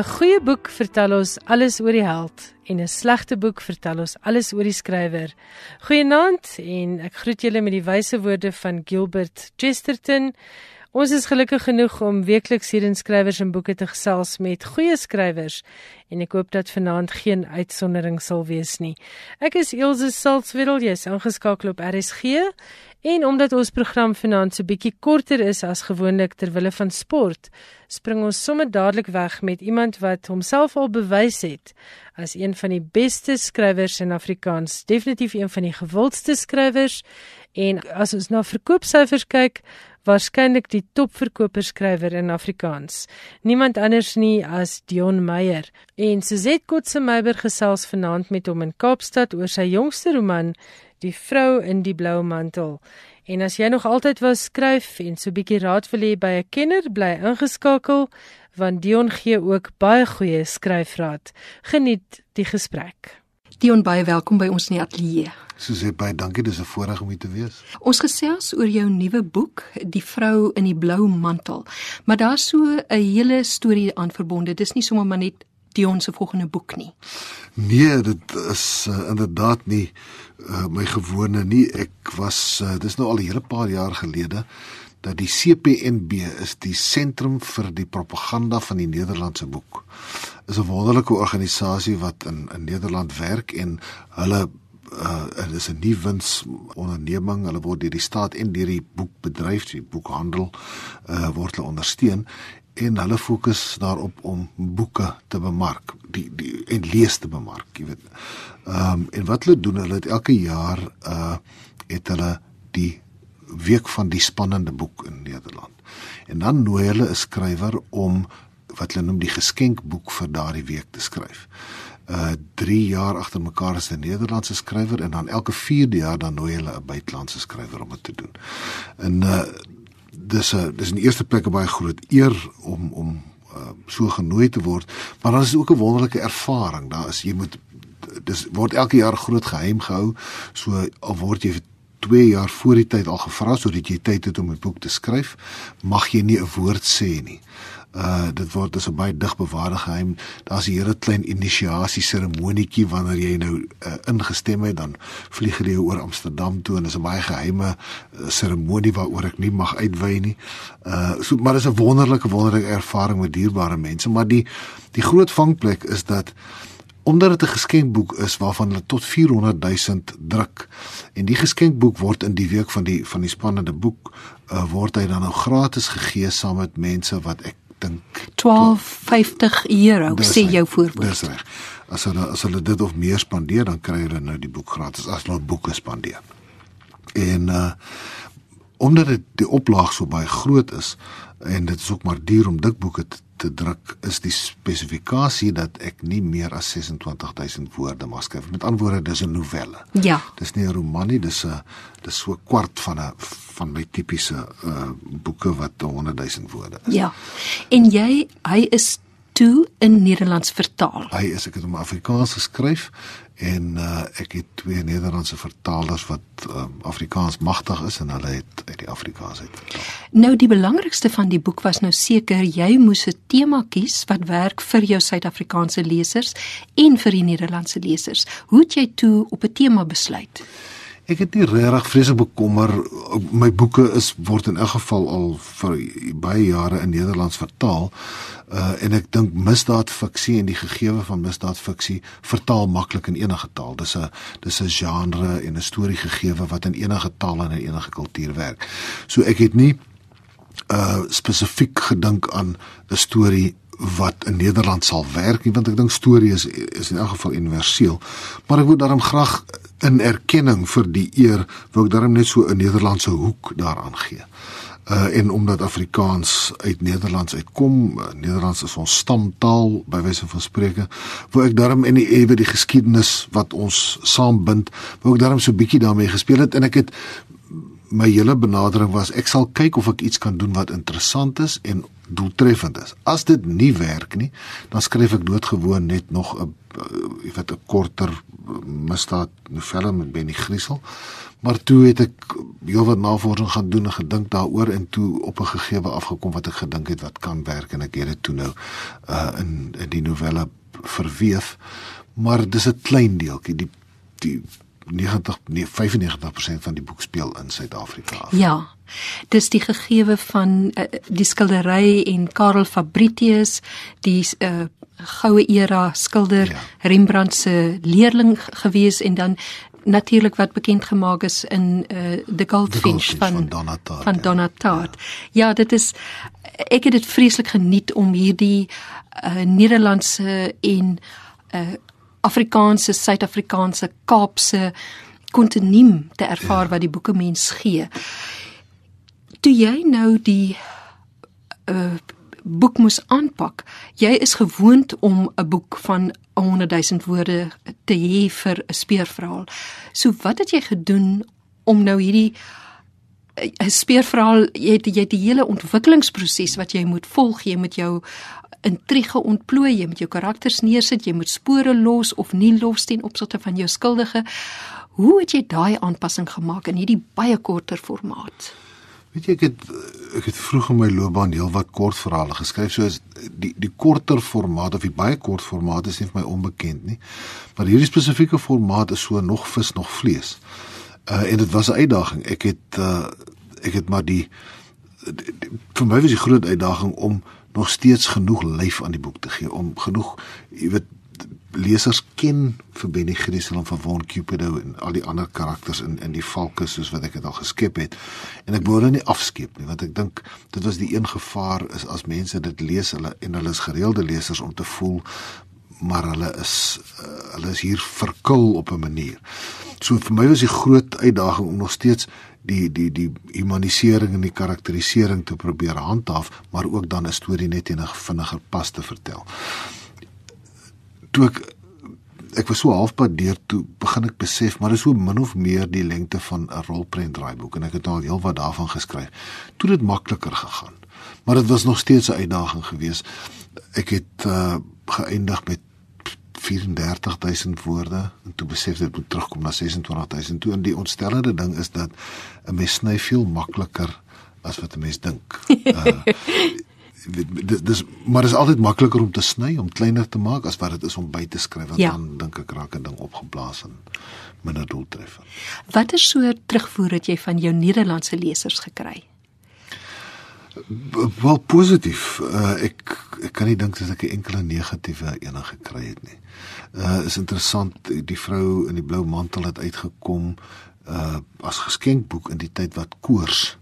'n Goeie boek vertel ons alles oor die held en 'n slegte boek vertel ons alles oor die skrywer. Goeienaand en ek groet julle met die wyse woorde van Gilbert Chesterton. Ons is gelukkig genoeg om weekliks hier in skrywers en boeke te gesels met goeie skrywers en ek hoop dat vanaand geen uitsondering sal wees nie. Ek is Elsje Salzwetel, jy's ingeskakel op RSG en omdat ons program vanaand so bietjie korter is as gewoonlik ter wille van sport, spring ons sommer dadelik weg met iemand wat homself al bewys het as een van die beste skrywers in Afrikaans, definitief een van die gewildste skrywers en as ons na verkoopsyfers kyk, waarskynlik die topverkoperskrywer in Afrikaans. Niemand anders nie as Dion Meyer. En Suzette Kotse Meiber gesels vanaand met hom in Kaapstad oor sy jongste roman, Die vrou in die blou mantel. En as jy nog altyd wou skryf en so 'n bietjie raad wil hê by 'n kenner, bly ingeskakel want Dion gee ook baie goeie skryfraad. Geniet die gesprek. Dion baie welkom by ons in die ateljee. Susie baie dankie, dis 'n voorreg om hier te wees. Ons gesels oor jou nuwe boek, Die vrou in die blou mantel. Maar daar's so 'n hele storie aan verbonde. Dis nie sommer maar net Dion se volgende boek nie. Nee, dit is uh, inderdaad nie uh, my gewone nie. Ek was uh, dis nou al 'n hele paar jaar gelede dat die CPNB is die sentrum vir die propaganda van die Nederlandse boek. Is 'n wonderlike organisasie wat in in Nederland werk en hulle uh dit is 'n nuwe wins onderneming. Hulle word deur die staat en deur die boekbedryf, die boekhandel uh word hulle ondersteun en hulle fokus daarop om boeke te bemark, die die en lees te bemark, jy weet. Ehm um, en wat hulle doen, hulle het elke jaar uh het hulle die week van die spannende boek in Nederland. En dan nooi hulle 'n skrywer om wat hulle noem die geskenkboek vir daardie week te skryf uh 3 jaar agter mekaar as 'n Nederlandse skrywer en dan elke 4de jaar dan nooi hulle 'n buitelandse skrywer om dit te doen. En uh dis 'n dis 'n eerste plek baie groot eer om om uh so genooi te word, maar dan is dit ook 'n wonderlike ervaring. Daar is jy moet dis word elke jaar groot geheim gehou. So al word jy 2 jaar voor die tyd al gevra sodat jy tyd het om 'n boek te skryf, mag jy nie 'n woord sê nie uh dit word as 'n baie dig bewaarde geheim. Daar's 'n hele klein inisiasie seremonietjie wanneer jy nou uh, ingestem het, dan vlieg jy oor Amsterdam toe en dis 'n baie geheime seremonie uh, waaroor ek nie mag uitwy nie. Uh so maar dis 'n wonderlike wonderlike ervaring met dierbare mense, maar die die groot vangplek is dat omdat dit 'n geskenkboek is waarvan hulle tot 400 000 druk en die geskenkboek word in die week van die van die spannende boek uh, word hy dan nou gratis gegee saam met mense wat ek dink 12.50 euro sê jou voorwoord. Dis reg. As hulle as hulle dit of meer spandeer, dan kry hulle nou die boek gratis as hulle boeke spandeer. En uh omdat dit die oplaag so baie groot is en dit is ook maar duur om dik boeke te te druk is die spesifikasie dat ek nie meer as 26000 woorde mag skryf. Met ander woorde, dis 'n novelle. Ja. Dis nie 'n roman nie, dis 'n dis so 'n kwart van 'n van my tipiese uh boeke wat 100000 woorde is. Ja. En jy, hy is toe in Nederlands vertaal. Hy is ek het hom Afrikaans geskryf en uh, ek het twee Nederlandse vertalers wat um, Afrikaans magtig is en hulle het uit die Afrikaans uit vertaal. Nou die belangrikste van die boek was nou seker jy moes 'n tema kies wat werk vir jou Suid-Afrikaanse lesers en vir die Nederlandse lesers. Hoe het jy toe op 'n tema besluit? Ek het nie regtig vreeslik bekommer my boeke is word in elk geval al vir baie jare in Nederlands vertaal uh, en ek dink misdaadfiksie en die gegewe van misdaadfiksie vertaal maklik in enige taal. Dis 'n dis 'n genre en 'n storie gegewe wat in enige taal en in enige kultuur werk. So ek het nie uh spesifiek gedink aan 'n storie wat in Nederland sal werk nie want ek dink storie is is in elk geval universeel. Maar ek wil daarom graag in erkenning vir die eer wil ek daarom net so 'n Nederlandse hoek daaraan gee uh en omdat Afrikaans uit Nederlands uitkom, uh, Nederlands is ons stamtaal by wyse van spreke, wou ek daarom in die ewe die geskiedenis wat ons saambind, wou ek daarom so bietjie daarmee gespeel het en ek het my hele benadering was ek sal kyk of ek iets kan doen wat interessant is en doeltreffend is. As dit nie werk nie, dan skryf ek doodgewoon net nog 'n uh, jy weet 'n korter misdaad novelle met Benny Griesel. Maar toe het ek heelwat navorsing gaan doen en gedink daaroor en toe op 'n gegeewe afgekom wat ek gedink het wat kan werk en ek het dit toe nou uh in in die novelle verweef. Maar dis 'n klein deeltjie die die 90 nee 95% van die boek speel in Suid-Afrika. Ja. Dis die gegewe van uh, die skildery en Karel Fabritius, die uh, goue era skilder ja. Rembrandt se leerling gewees en dan natuurlik wat bekend gemaak is in uh, The Goldfinch van van Donatart. Van Donatart. Ja. ja, dit is ek het dit vreeslik geniet om hierdie uh, Nederlandse en uh, Afrikaanse, Suid-Afrikaanse, Kaapse kontinuum te ervaar ja. wat die boeke mens gee. Toe jy nou die uh, boek moes aanpak, jy is gewoond om 'n boek van 100 000 woorde te hê vir 'n speurverhaal. So wat het jy gedoen om nou hierdie 'n eh, speurverhaal jy het jy het die hele ontwikkelingsproses wat jy moet volg, jy moet jou intrige ontplooi, jy moet jou karakters neersit, jy moet spore los of nie los ten opsigte van jou skuldige. Hoe het jy daai aanpassing gemaak in hierdie baie korter formaat? Weet jy ek het ek het vroeg in my loopbaan heelwat kortverhale geskryf soos die die korter formaat of die baie kort formaat is nie vir my onbekend nie. Maar hierdie spesifieke formaat is so nog vis nog vlees. Uh en dit was 'n uitdaging. Ek het uh ek het maar die, die, die vir my was die groot uitdaging om nog steeds genoeg lyf aan die boek te gee om genoeg jy weet lesers ken vir Benny Griesel en van Von Cupido en al die ander karakters in in die valke soos wat ek dit al geskep het. En ek wou hulle nie afskeep nie want ek dink dit was die een gevaar is as mense dit lees hulle en hulle is gereelde lesers om te voel maar hulle is uh, hulle is hier verkil op 'n manier. So vir my was die groot uitdaging om nog steeds die die die humanisering en die karakterisering te probeer handhaaf, maar ook dan 'n storie net in 'n vinniger pas te vertel toe ek ek was so halfpad deur toe begin ek besef maar dis so min of meer die lengte van 'n rolprent draaiboek en ek het al heelwat daarvan geskryf. Toe dit makliker gegaan. Maar dit was nog steeds 'n uitdaging geweest. Ek het uh geëindig met 34000 woorde en toe besef dit moet terugkom na 26000 toe en die ontstellende ding is dat 'n mens sny veel makliker as wat 'n mens dink. Uh dit dis maar is altyd makliker om te sny om kleiner te maak as wat dit is om by te skryf want ja. dan dink ek raak 'n ding opgeblaas en minder doeltreffend. Watter soort terugvoer het jy van jou Nederlandse lesers gekry? Wel positief. Uh, ek ek kan nie dink dat ek 'n enkele negatiewe enige gekry het nie. Uh is interessant die vrou in die blou mantel het uitgekom uh as geskenkboek in die tyd wat koors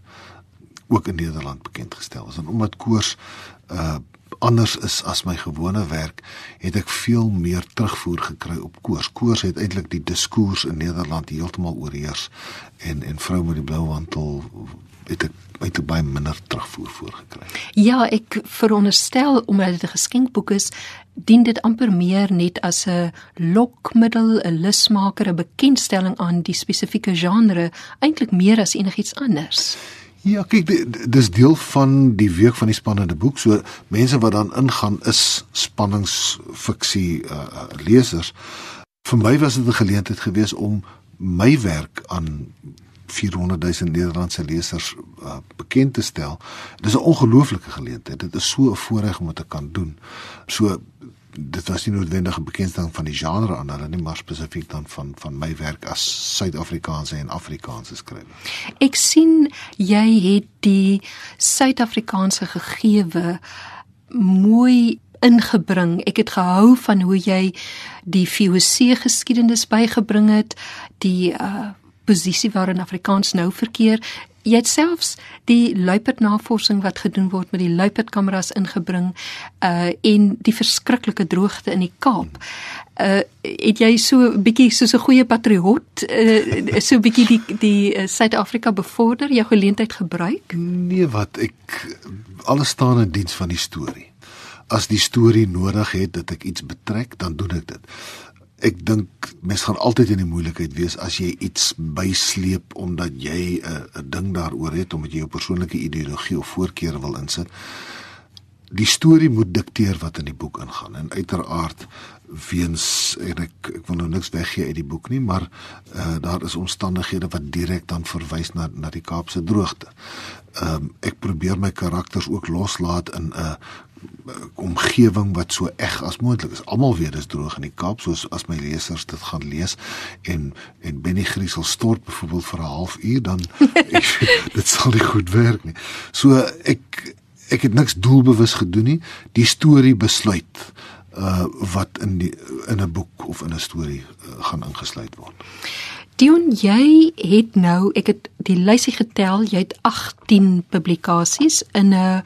ook in Nederland bekend gestel is. En omdat koors uh anders is as my gewone werk, het ek veel meer terugvoer gekry op koors. Koors het eintlik die diskurs in Nederland heeltemal oorheers en en vrou met die blou mantel het ek baie baie minder terugvoer voorgekry. Ja, ek veronderstel omdat dit 'n geskenkboek is, dien dit amper meer net as 'n lokmiddel, 'n lusmaker, 'n bekendstelling aan die spesifieke genre, eintlik meer as enigiets anders. Ja, kyk, dis deel van die week van die spannende boek. So mense wat dan ingaan is spanningsfiksie uh, lesers. Vir my was dit 'n geleentheid geweest om my werk aan 400 000 Nederlandse lesers uh, bekend te stel. Dis 'n ongelooflike geleentheid. Dit is so 'n voorreg om dit te kan doen. So dit was nie noodwendig 'n bekendstelling van die genre aan hulle nie, maar spesifiek dan van van my werk as Suid-Afrikaanse en Afrikaanse skrywer. Ek sien jy het die Suid-Afrikaanse gegewe mooi ingebring. Ek het gehou van hoe jy die VOC geskiedenis bygebring het, die uh posisie waarin Afrikaans nou verkeer jy het selfs die luiperd navorsing wat gedoen word met die luiperd kameras ingebring uh en die verskriklike droogte in die Kaap. Uh het jy so 'n bietjie soos 'n goeie patriot uh so 'n bietjie die die Suid-Afrika uh, bevorder, jou geleentheid gebruik? Nee, wat ek alles staan in diens van die storie. As die storie nodig het dat ek iets betrek, dan doen ek dit ek dink mens gaan altyd in die moeilikheid wees as jy iets bysleep omdat jy 'n 'n ding daaroor het omdat jy jou persoonlike ideologie of voorkeure wil insit. die storie moet dikteer wat in die boek ingaan en uiteraard weens en ek ek wil nou niks weggee uit die boek nie maar uh, daar is omstandighede wat direk dan verwys na na die Kaapse droogte. Ehm um, ek probeer my karakters ook loslaat in 'n uh, omgewing wat so eg as moontlik is. Almal weet dis droog in die Kaap soos as my lesers dit gaan lees en en Benny Griesel stort byvoorbeeld vir 'n halfuur dan ek, dit sal nie goed werk nie. So ek ek het niks doelbewus gedoen nie. Die storie besluit uh wat in die in 'n boek of in 'n storie uh, gaan ingesluit word. Dion, jy het nou, ek het die lysie getel, jy het 18 publikasies in 'n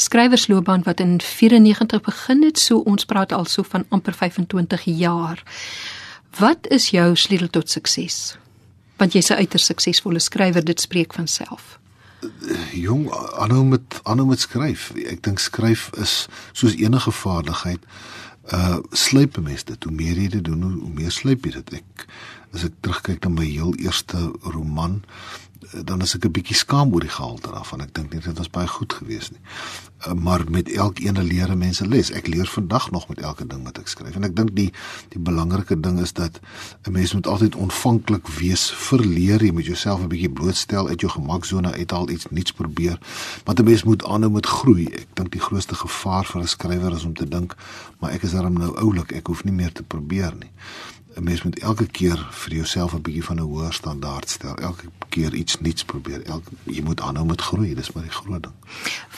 skrywersloopbaan wat in 94 begin het, so ons praat also van amper 25 jaar. Wat is jou sleutel tot sukses? Want jy's 'n uiters suksesvolle skrywer, dit spreek van self. Jong, aanhou met aanhou met skryf. Ek dink skryf is soos enige vaardigheid uh slyp mense dit hoe meer jy dit doen hoe, hoe meer slyp jy dit ek as ek terugkyk na my heel eerste roman dan is ek 'n bietjie skaam oor die gehalte daarvan. Ek dink nie dit was baie goed geweest nie. Uh, maar met elkeen leer mense les. Ek leer vandag nog met elke ding wat ek skryf. En ek dink die die belangrike ding is dat 'n mens moet altyd ontvanklik wees vir leer. Jy moet jouself 'n bietjie blootstel uit jou gemaksone uithaal, iets nuuts probeer. Want 'n mens moet aanhou met groei. Ek dink die grootste gevaar vir 'n skrywer is om te dink, maar ek is darm nou oulik, ek hoef nie meer te probeer nie. 'n mens moet elke keer vir jouself 'n bietjie van 'n hoër standaard stel. Elke keer iets nuuts probeer. Elke jy moet aanhou met groei, dis maar die groot ding.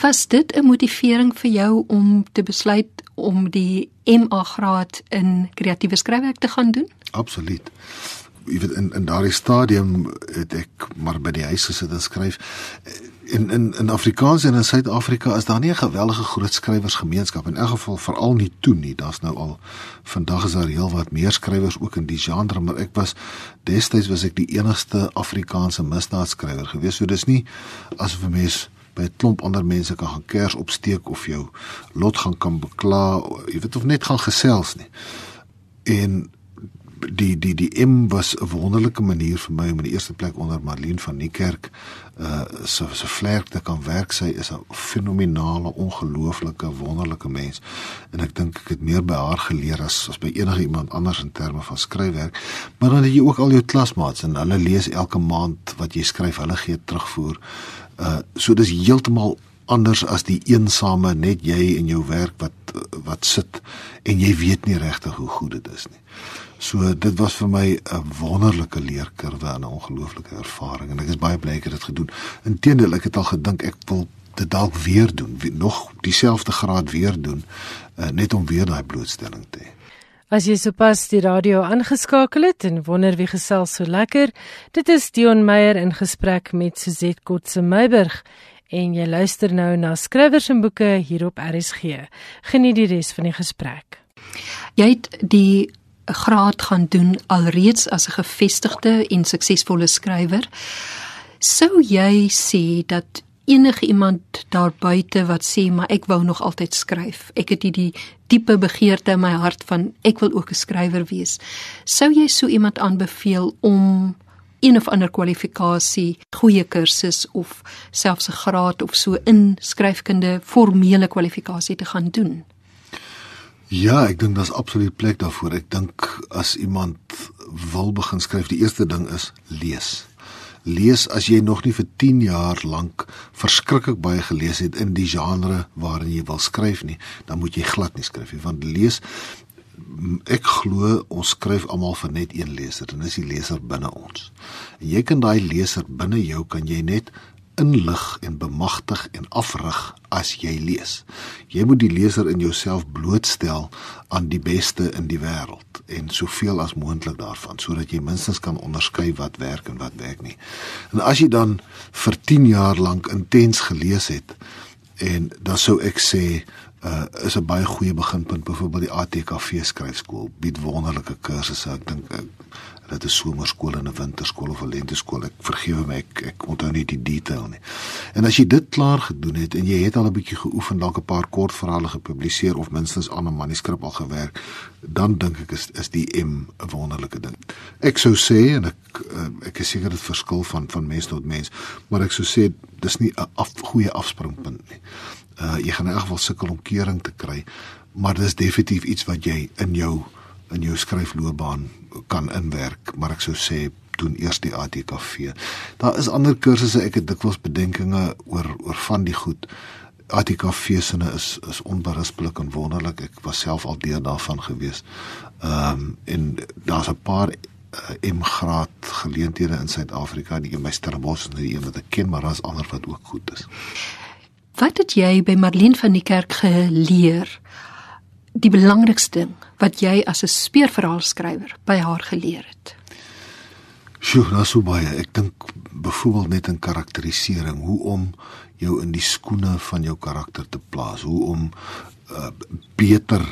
Was dit 'n motivering vir jou om te besluit om die MA graad in kreatiewe skryfwerk te gaan doen? Absoluut. Jy weet in in daardie stadium het ek maar by die huis gesit en skryf in in in Afrikaans en in Suid-Afrika is daar nie 'n geweldige groot skrywersgemeenskap in elk geval veral nie toe nie. Daar's nou al vandag is daar heel wat meer skrywers ook in die genre, maar ek was destyds was ek die enigste Afrikaanse misdaadskrywer gewees. So dis nie asof 'n mens by 'n klomp ander mense kan gaan kers opsteek of jou lot gaan kan bekla, jy weet of net gaan gesels nie. En die die die M was 'n wonderlike manier vir my om in die eerste plek onder Marlene van Niekerk uh so so vlerk te kan werk. Sy is 'n fenominale, ongelooflike, wonderlike mens en ek dink ek het meer by haar geleer as as by enige iemand anders in terme van skryfwerk. Maar dan het jy ook al jou klasmaats en hulle lees elke maand wat jy skryf, hulle gee terugvoer. Uh so dis heeltemal anders as die eensame net jy en jou werk wat wat sit en jy weet nie regtig hoe goed dit is nie. So dit was vir my 'n wonderlike leerkurwe en 'n ongelooflike ervaring en ek is baie bly ek het dit gedoen. Inteendeel, ek het al gedink ek wil dit dalk weer doen, nog dieselfde graad weer doen, uh, net om weer daai blootstelling te hê. As jy sopas die radio aangeskakel het en wonder wie gesels so lekker, dit is Dion Meyer in gesprek met Suzette Kotse Meiburg en jy luister nou na skrywers en boeke hier op RSG. Geniet die res van die gesprek. Jy het die 'n graad gaan doen alreeds as 'n gevestigde en suksesvolle skrywer. Sou jy sê dat enige iemand daar buite wat sê maar ek wou nog altyd skryf. Ek het hierdie diepe begeerte in my hart van ek wil ook 'n skrywer wees. Sou jy so iemand aanbeveel om een of ander kwalifikasie, goeie kursus of selfs 'n graad of so in skryfkunde formele kwalifikasie te gaan doen? Ja, ek dink daar's absoluut plek daarvoor. Ek dink as iemand wil begin skryf, die eerste ding is lees. Lees as jy nog nie vir 10 jaar lank verskriklik baie gelees het in die genre waarin jy wil skryf nie, dan moet jy glad nie skryf nie, want lees ek glo ons skryf almal vir net een leser en dis die leser binne ons. En jy kan daai leser binne jou kan jy net inlig en bemagtig en afrig as jy lees. Jy moet die leser in jouself blootstel aan die beste in die wêreld en soveel as moontlik daarvan sodat jy minstens kan onderskei wat werk en wat werk nie. En as jy dan vir 10 jaar lank intens gelees het en dan sou ek sê uh is 'n baie goeie beginpunt byvoorbeeld die ATKV skryfskool bied wonderlike kursusse ek dink uh, dit 'n somerskool en 'n winterskool of 'n lenteskool. Ek vergewe my, ek ek onthou nie die detail nie. En as jy dit klaar gedoen het en jy het al 'n bietjie geoefen, dalk 'n paar kort verhale gepubliseer of minstens aan 'n manuskrip al gewerk, dan dink ek is is die M 'n wonderlike ding. Ek sou sê en ek eh, ek is seker dit verskil van van mens tot mens, maar ek sou sê dis nie 'n af, goeie afspringpunt nie. Uh jy gaan in elk geval sukkel om kering te kry, maar dis definitief iets wat jy in jou in jou skryfloopbaan kan inwerk, maar ek sou sê doen eers die ATKV. Daar is ander kursusse, ek het dikwels bedenkinge oor oor van die goed. ATKV sinne is is onberispelik en wonderlik. Ek was self al deel daarvan gewees. Ehm um, en daar's 'n paar uh, M-graad geleenthede in Suid-Afrika, die in my Stellenbosch is die een wat ek ken, maar daar's ander wat ook goed is. Wat het jy by Marlene van die Kerk geleer? Die belangrikste ding wat jy as 'n speurverhaalskrywer by haar geleer het? Sjoe, nou so baie. Ek dink byvoorbeeld net in karakterisering, hoe om jou in die skoene van jou karakter te plaas, hoe om uh, beter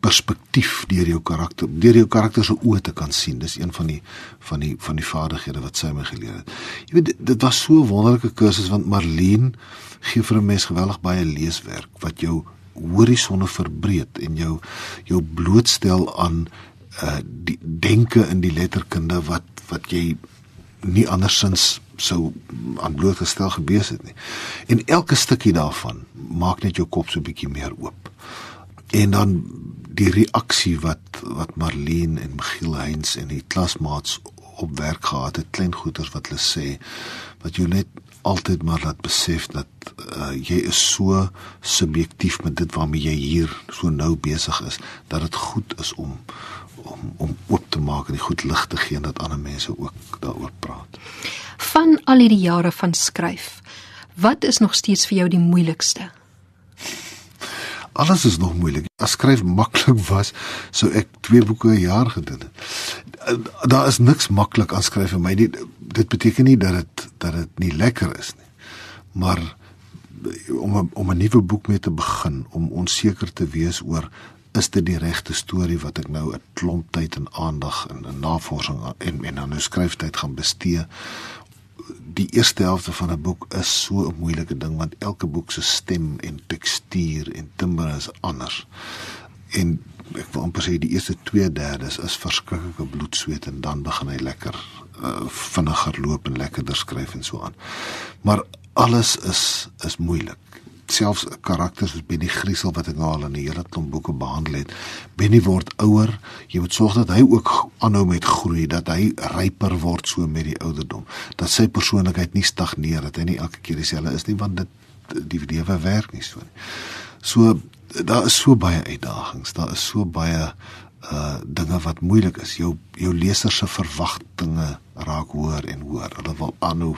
perspektief deur jou karakter, deur jou karakter se oë te kan sien. Dis een van die van die van die vaardighede wat sy my geleer het. Jy weet, dit was so 'n wonderlike kursus want Marlene gee vir 'n mens geweldig baie leeswerk wat jou horisonne verbreed en jou jou blootstel aan uh die denke in die letterkunde wat wat jy nie andersins sou aan blootgestel gewees het nie. En elke stukkie daarvan maak net jou kop so bietjie meer oop. En dan die reaksie wat wat Marlene en Michiel Heinz en die klasmaats op werk gehad het, klein goeters wat hulle sê wat jou net altyd maar laat besef dat uh, jy is so subjektief met dit waarmee jy hier so nou besig is dat dit goed is om om om oop te maak en die goed lig te gee dat ander mense ook daaroor praat. Van al hierdie jare van skryf, wat is nog steeds vir jou die moeilikste? Alles is nog moeilik. As skryf maklik was, sou ek twee boeke 'n jaar gedoen het. Eh, daar is niks maklik aan skryf vir my nie. Dit beteken nie dat dit dat dit nie lekker is nie. Maar om a, om 'n nuwe boek mee te begin, om onseker te wees oor is dit die regte storie wat ek nou 'n klomp tyd en aandag en 'n navorsing en en dan nou skryftyd gaan bestee. Die eerste helfte van 'n boek is so 'n moeilike ding want elke boek se stem en tekstuur en timbre is anders. En ek wil amper sê die eerste 2/3 is verskriklike bloedsweet en dan begin hy lekker uh, vinniger loop en lekkerder skryf en so aan. Maar alles is is moeilik. Selfs 'n karakter soos Benny Griesel wat ek nou al in 'n hele klomp boeke behandel het. Benny word ouer. Jy moet sorg dat hy ook aanhou met groei, dat hy ryper word so met die ouderdom. Dat sy persoonlikheid nie stagneer, dat hy nie elke keer dieselfde is nie, want dit die lewe werk nie so nie. So daar is so baie uitdagings, daar is so baie uh dinge wat moeilik is. Jou jou lesers se verwagtinge raak hoër en hoër. Hulle wil aanhou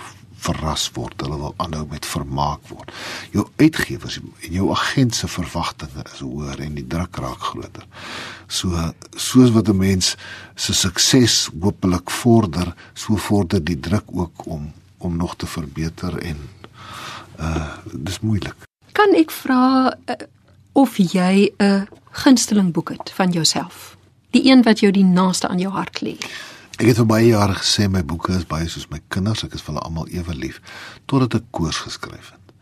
verras word, hulle wil aanhou met vermaak word. Jou uitgewers en jou agent se verwagtinge is hoër en die druk raak groter. So soos wat 'n mens se sukses hopelik vorder, so vorder die druk ook om om nog te verbeter en uh dis moeilik. Kan ek vra uh, of jy 'n gunsteling boek het van jouself? Die een wat jou die naaste aan jou hart lê. Ek het vir baie jare gesê my boeke is baie soos my kinders, ek is vir hulle almal ewe lief totdat ek koers geskryf het.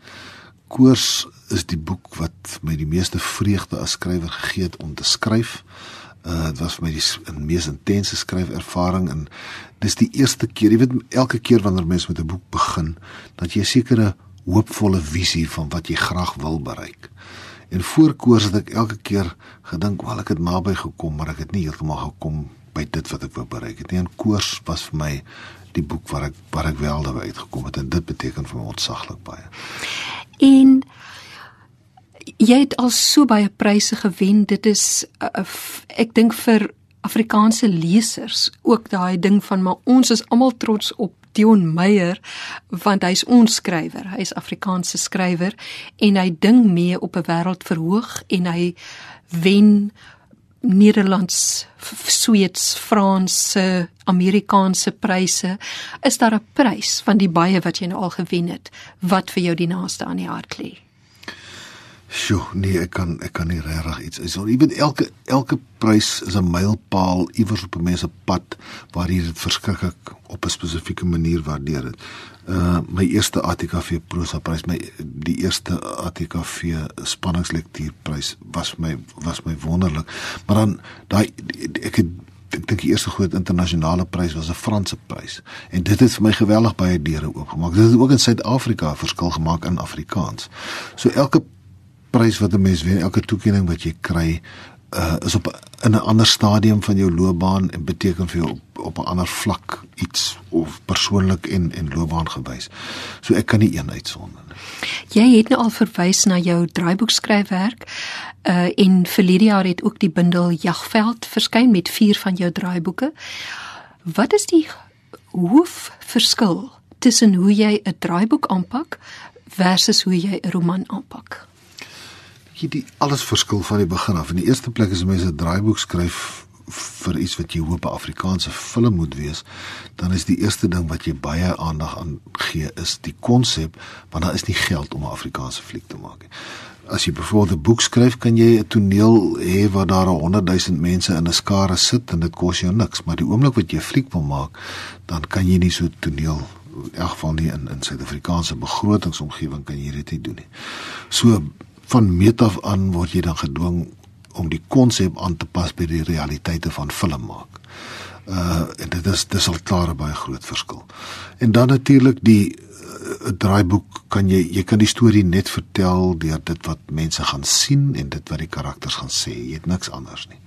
Koers is die boek wat my die meeste vreugde as skrywer gegee het om te skryf. Uh dit was vir my die mees intense skryfervaring en dis die eerste keer, jy weet elke keer wanneer mens met 'n boek begin, dat jy 'n sekere hoopvolle visie van wat jy graag wil bereik. En voor koers het ek elke keer gedink, "Wel, ek het naby gekom, maar ek het nie heeltemal gekom by dit wat ek wou bereik het nie. En koers was vir my die boek waar ek waar ek wel daarby uitgekom het en dit beteken vir my ontsaglik baie. En jy het al so baie pryse gewen. Dit is uh, ek dink vir Afrikaanse lesers ook daai ding van maar ons is almal trots op Dion Meyer want hy's ons skrywer. Hy's Afrikaanse skrywer en hy ding mee op 'n wêreldverhoog en hy wen Nederlands, Sweeds, Franse, Amerikaanse pryse. Is daar 'n prys van die baie wat jy nou al gewen het wat vir jou die naaste aan die hart lê? Sjoe, nee, ek kan ek kan nie regtig iets. Is jy weet elke elke prys is 'n mylpaal iewers op 'n mens se pad waar jy dit verskriklik op 'n spesifieke manier waardeer dit. Uh my eerste ATKV prosa prys, my die eerste ATKV spanningslektuurprys was my was my wonderlik. Maar dan daai ek het ek dink die eerste groot internasionale prys was 'n Franse prys en dit het vir my geweldig baie deure oopgemaak. Dit het ook in Suid-Afrika verskil gemaak in Afrikaans. So elke prys wat 'n mens wen, elke toekenning wat jy kry, uh, is op in 'n ander stadium van jou loopbaan en beteken vir jou op, op 'n ander vlak iets of persoonlik en en loopbaan gewys. So ek kan nie een uitsonder nie. Jy het nou al verwys na jou draaiboekskryfwerk. Uh en verlede jaar het ook die bundel Jagveld verskyn met 4 van jou draaiboeke. Wat is die hoof verskil tussen hoe jy 'n draaiboek aanpak versus hoe jy 'n roman aanpak? Jy die alles verskil van die begin af. In die eerste plek as mense 'n draaiboek skryf vir iets wat jy hoop 'n Afrikaanse film moet wees, dan is die eerste ding wat jy baie aandag aan gee is die konsep, want daar is nie geld om 'n Afrikaanse fliek te maak nie. As jy byvoorbeeld 'n boek skryf, kan jy 'n toneel hê waar daar 100 000 mense in 'n skare sit en dit kos jou niks, maar die oomblik wat jy 'n fliek wil maak, dan kan jy nie so toneel in elk geval nie in in Suid-Afrikaanse begrotingsomgewing kan jy dit nie doen nie. So van meet af aan word jy dan gedwing om die konsep aan te pas by die realiteite van film maak. Uh en dit is dis al klaar 'n baie groot verskil. En dan natuurlik die uh, draaiboek kan jy jy kan die storie net vertel deur dit wat mense gaan sien en dit wat die karakters gaan sê. Jy het niks anders nie.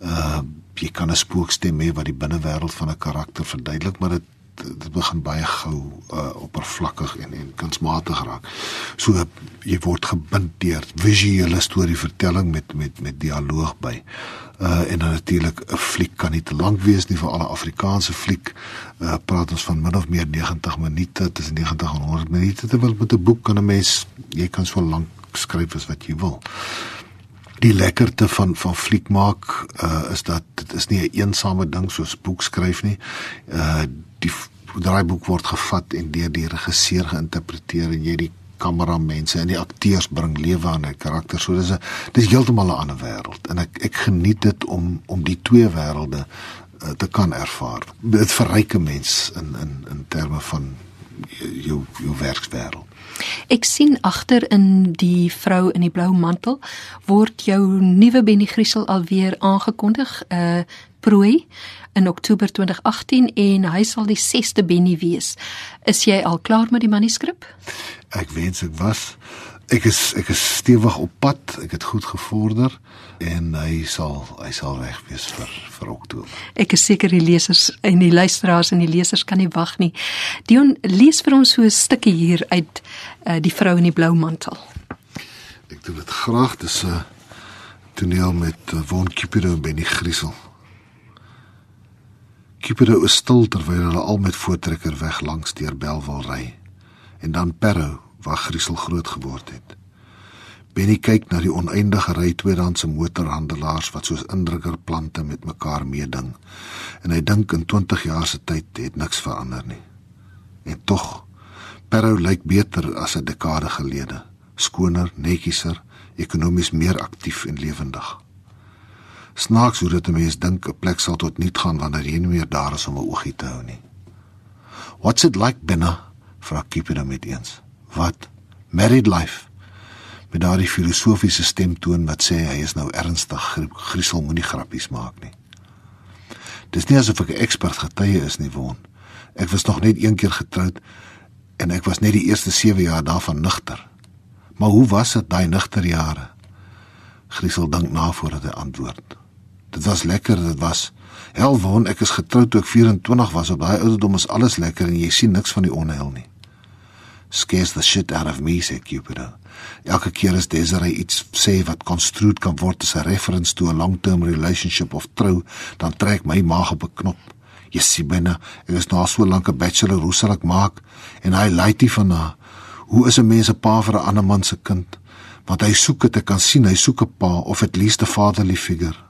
Uh jy kan 'n spookstem hê wat die binnewêreld van 'n karakter verduidelik, maar dit dit begin baie gou uh, oppervlakkig en en kunsmatig raak. So jy word gebind deur visuele storievertelling met met met dialoog by. Uh en dan natuurlik 'n fliek kan nie te lank wees nie vir alle Afrikaanse fliek. Uh praat ons van min of meer 90 minute, tussen 90 en 100 minute terwyl met 'n boek kan 'n mens jy kan so lank skryf as wat jy wil die lekkerte van van fliek maak uh, is dat dit is nie 'n eensame ding soos boek skryf nie. Uh die draaiboek word gevat en deur die regisseur geïnterpreteer en jy die kameramense en die akteurs bring lewe aan 'n karakter. So dis 'n dis heeltemal 'n ander wêreld en ek ek geniet dit om om die twee wêrelde uh, te kan ervaar. Dit verryk 'n mens in in in terme van jou jou werkswêreld. Ek sien agter in die vrou in die blou mantel word jou nuwe Benny Griesel alweer aangekondig, uh, prooi in Oktober 2018 en hy sal die 6ste Benny wees. Is jy al klaar met die manuskrip? Ek wens ek was. Ek is ek is stewig op pad. Ek het goed gevorder en hy sal hy sal reg wees vir vir Oktober. Ek is seker die lesers en die luisteraars en die lesers kan nie wag nie. Dion lees vir ons so 'n stukkie hier uit uh, die vrou in die blou mantel. Ek doen dit graag. Dis 'n toneel met uh, Von Cupido en Benny Griesel. Cupido is stil terwyl hulle al met voortrekker weg langs deur Belwel ry. En dan Perro, waar Griesel groot geword het. Benny kyk na die oneindige ry tweedehandse motorhandelaars wat soos indrukkerplante met mekaar meeding. En hy dink in 20 jaar se tyd het niks verander nie. En tog Perro lyk beter as 'n dekade gelede. Skoner, netjieser, ekonomies meer aktief en lewendig. Snaaks hoe dit 'n mens dink 'n plek sal tot nul gaan wanneer jy nie meer daar is om 'n oogie te hou nie. What's it like binne? vra Cupido met eens. Wat? Married life. Met daardie filosofiese stemtoon wat sê hy is nou ernstig, griesel moenie grappies maak nie. Dis nie asof ek 'n ekspert getuie is nie, woon. Ek was nog net een keer getroud en ek was net die eerste 7 jaar daarvan nugter. Maar hoe was dit daai nugter jare? Griesel dink na voordat hy antwoord. Dit was lekker, dit was Helwon, ek is getroud toe ek 24 was. Op daai ouderdom is alles lekker en jy sien niks van die onheil nie. Scares the shit out of me, sê Cupido. Elke keer as Desiree iets sê wat konstrued kan word as 'n reference to a long-term relationship of trou, dan trek my maag op 'n knop. Jy sien binne, ek is nou so lank 'n bachelor, hoe sal ek maak? En hy laiti van haar. Hoe is 'n mens 'n pa vir 'n ander man se kind? Want hy soek dit, kan sien hy soek 'n pa of at least 'n fatherly figure.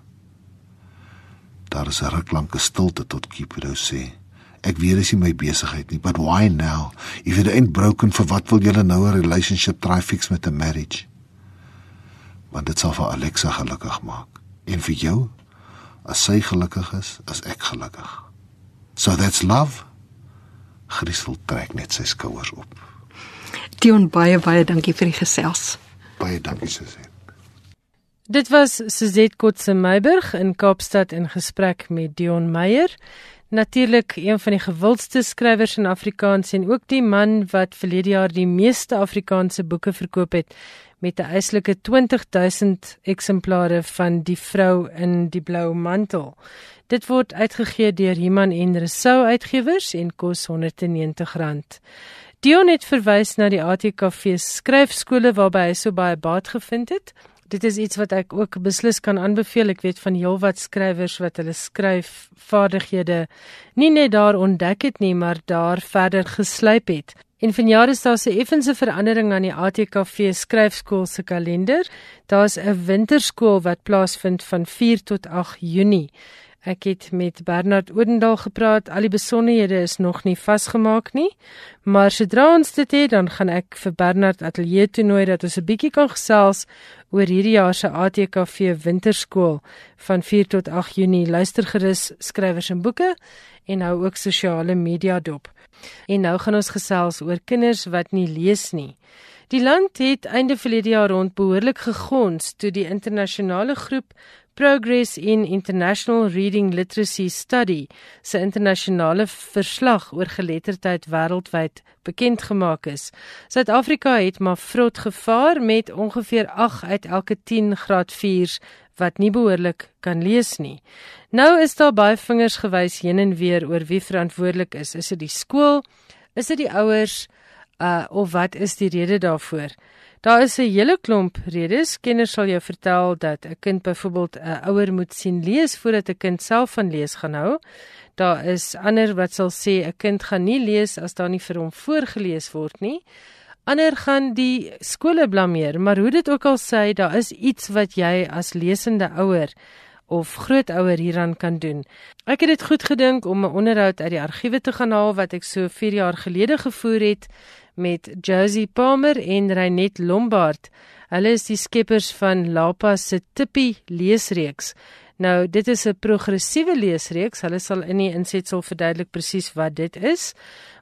Daar is 'n ruklanke stilte tot Cupido sê: "Ek weet dis nie my besigheid nie, but why now? If it ain't broken for what will julle nou 'n relationship try fix met 'n marriage?" want dit sal vir Alexa gelukkig maak. En vir jou, as sy gelukkig is, is ek gelukkig. So that's love. Christel trek net sy skouers op. Dion baie baie dankie vir die gesels. Baie dankie Suzette. Dit was Suzette Kotse Meiburg in Kaapstad in gesprek met Dion Meyer. Natuurlik een van die gewildste skrywers in Afrikaans en ook die man wat verlede jaar die meeste Afrikaanse boeke verkoop het met 'n eislike 20000 eksemplare van Die vrou in die blou mantel. Dit word uitgegee deur Iman en Resou Uitgewers en kos R190. Dion het verwys na die ATKV skryfskole waarby hy so baie baat gevind het. Dit is iets wat ek ook beslis kan aanbeveel. Ek weet van heelwat skrywers wat hulle skryfvaardighede nie net daar ontdek het nie, maar daar verder geslyp het. En vanjaar is daar 'n effense verandering aan die ATKV skryfskool se kalender. Daar's 'n winterskool wat plaasvind van 4 tot 8 Junie. Ek het met Bernard Odendaal gepraat. Al die besonderhede is nog nie vasgemaak nie, maar sodra ons dit het, dan gaan ek vir Bernard ateljee toe nooi dat ons 'n bietjie kan gesels oor hierdie jaar se ATKV winterskool van 4 tot 8 Junie. Luister gerus skrywers en boeke en hou ook sosiale media dop. En nou gaan ons gesels oor kinders wat nie lees nie. Die land het einde verlede jaar rond behoorlik gegons toe die internasionale groep Progress in International Reading Literacy Study se internasionale verslag oor geletterdheid wêreldwyd bekend gemaak is. Suid-Afrika het maar vrot gevaar met ongeveer 8 uit elke 10 graad 4s wat nie behoorlik kan lees nie. Nou is daar baie vingers gewys heen en weer oor wie verantwoordelik is. Is dit die skool? Is dit die ouers? Uh of wat is die rede daarvoor? Daar is 'n hele klomp redes. Kenners sal jou vertel dat 'n kind byvoorbeeld 'n ouer moet sien lees voordat 'n kind self van lees gaan hou. Daar is ander wat sal sê 'n kind gaan nie lees as daar nie vir hom voorgeles word nie. Ander gaan die skole blameer, maar hoe dit ook al sê, daar is iets wat jy as lesende ouer of grootouer hieraan kan doen. Ek het dit goed gedink om 'n onderhoud uit die argiewe te gaan haal wat ek so 4 jaar gelede gevoer het met Josie Palmer en Reinet Lombard. Hulle is die skeppers van Lapa se Tippie leesreeks. Nou, dit is 'n progressiewe leesreeks. Hulle sal in die insetsel verduidelik presies wat dit is.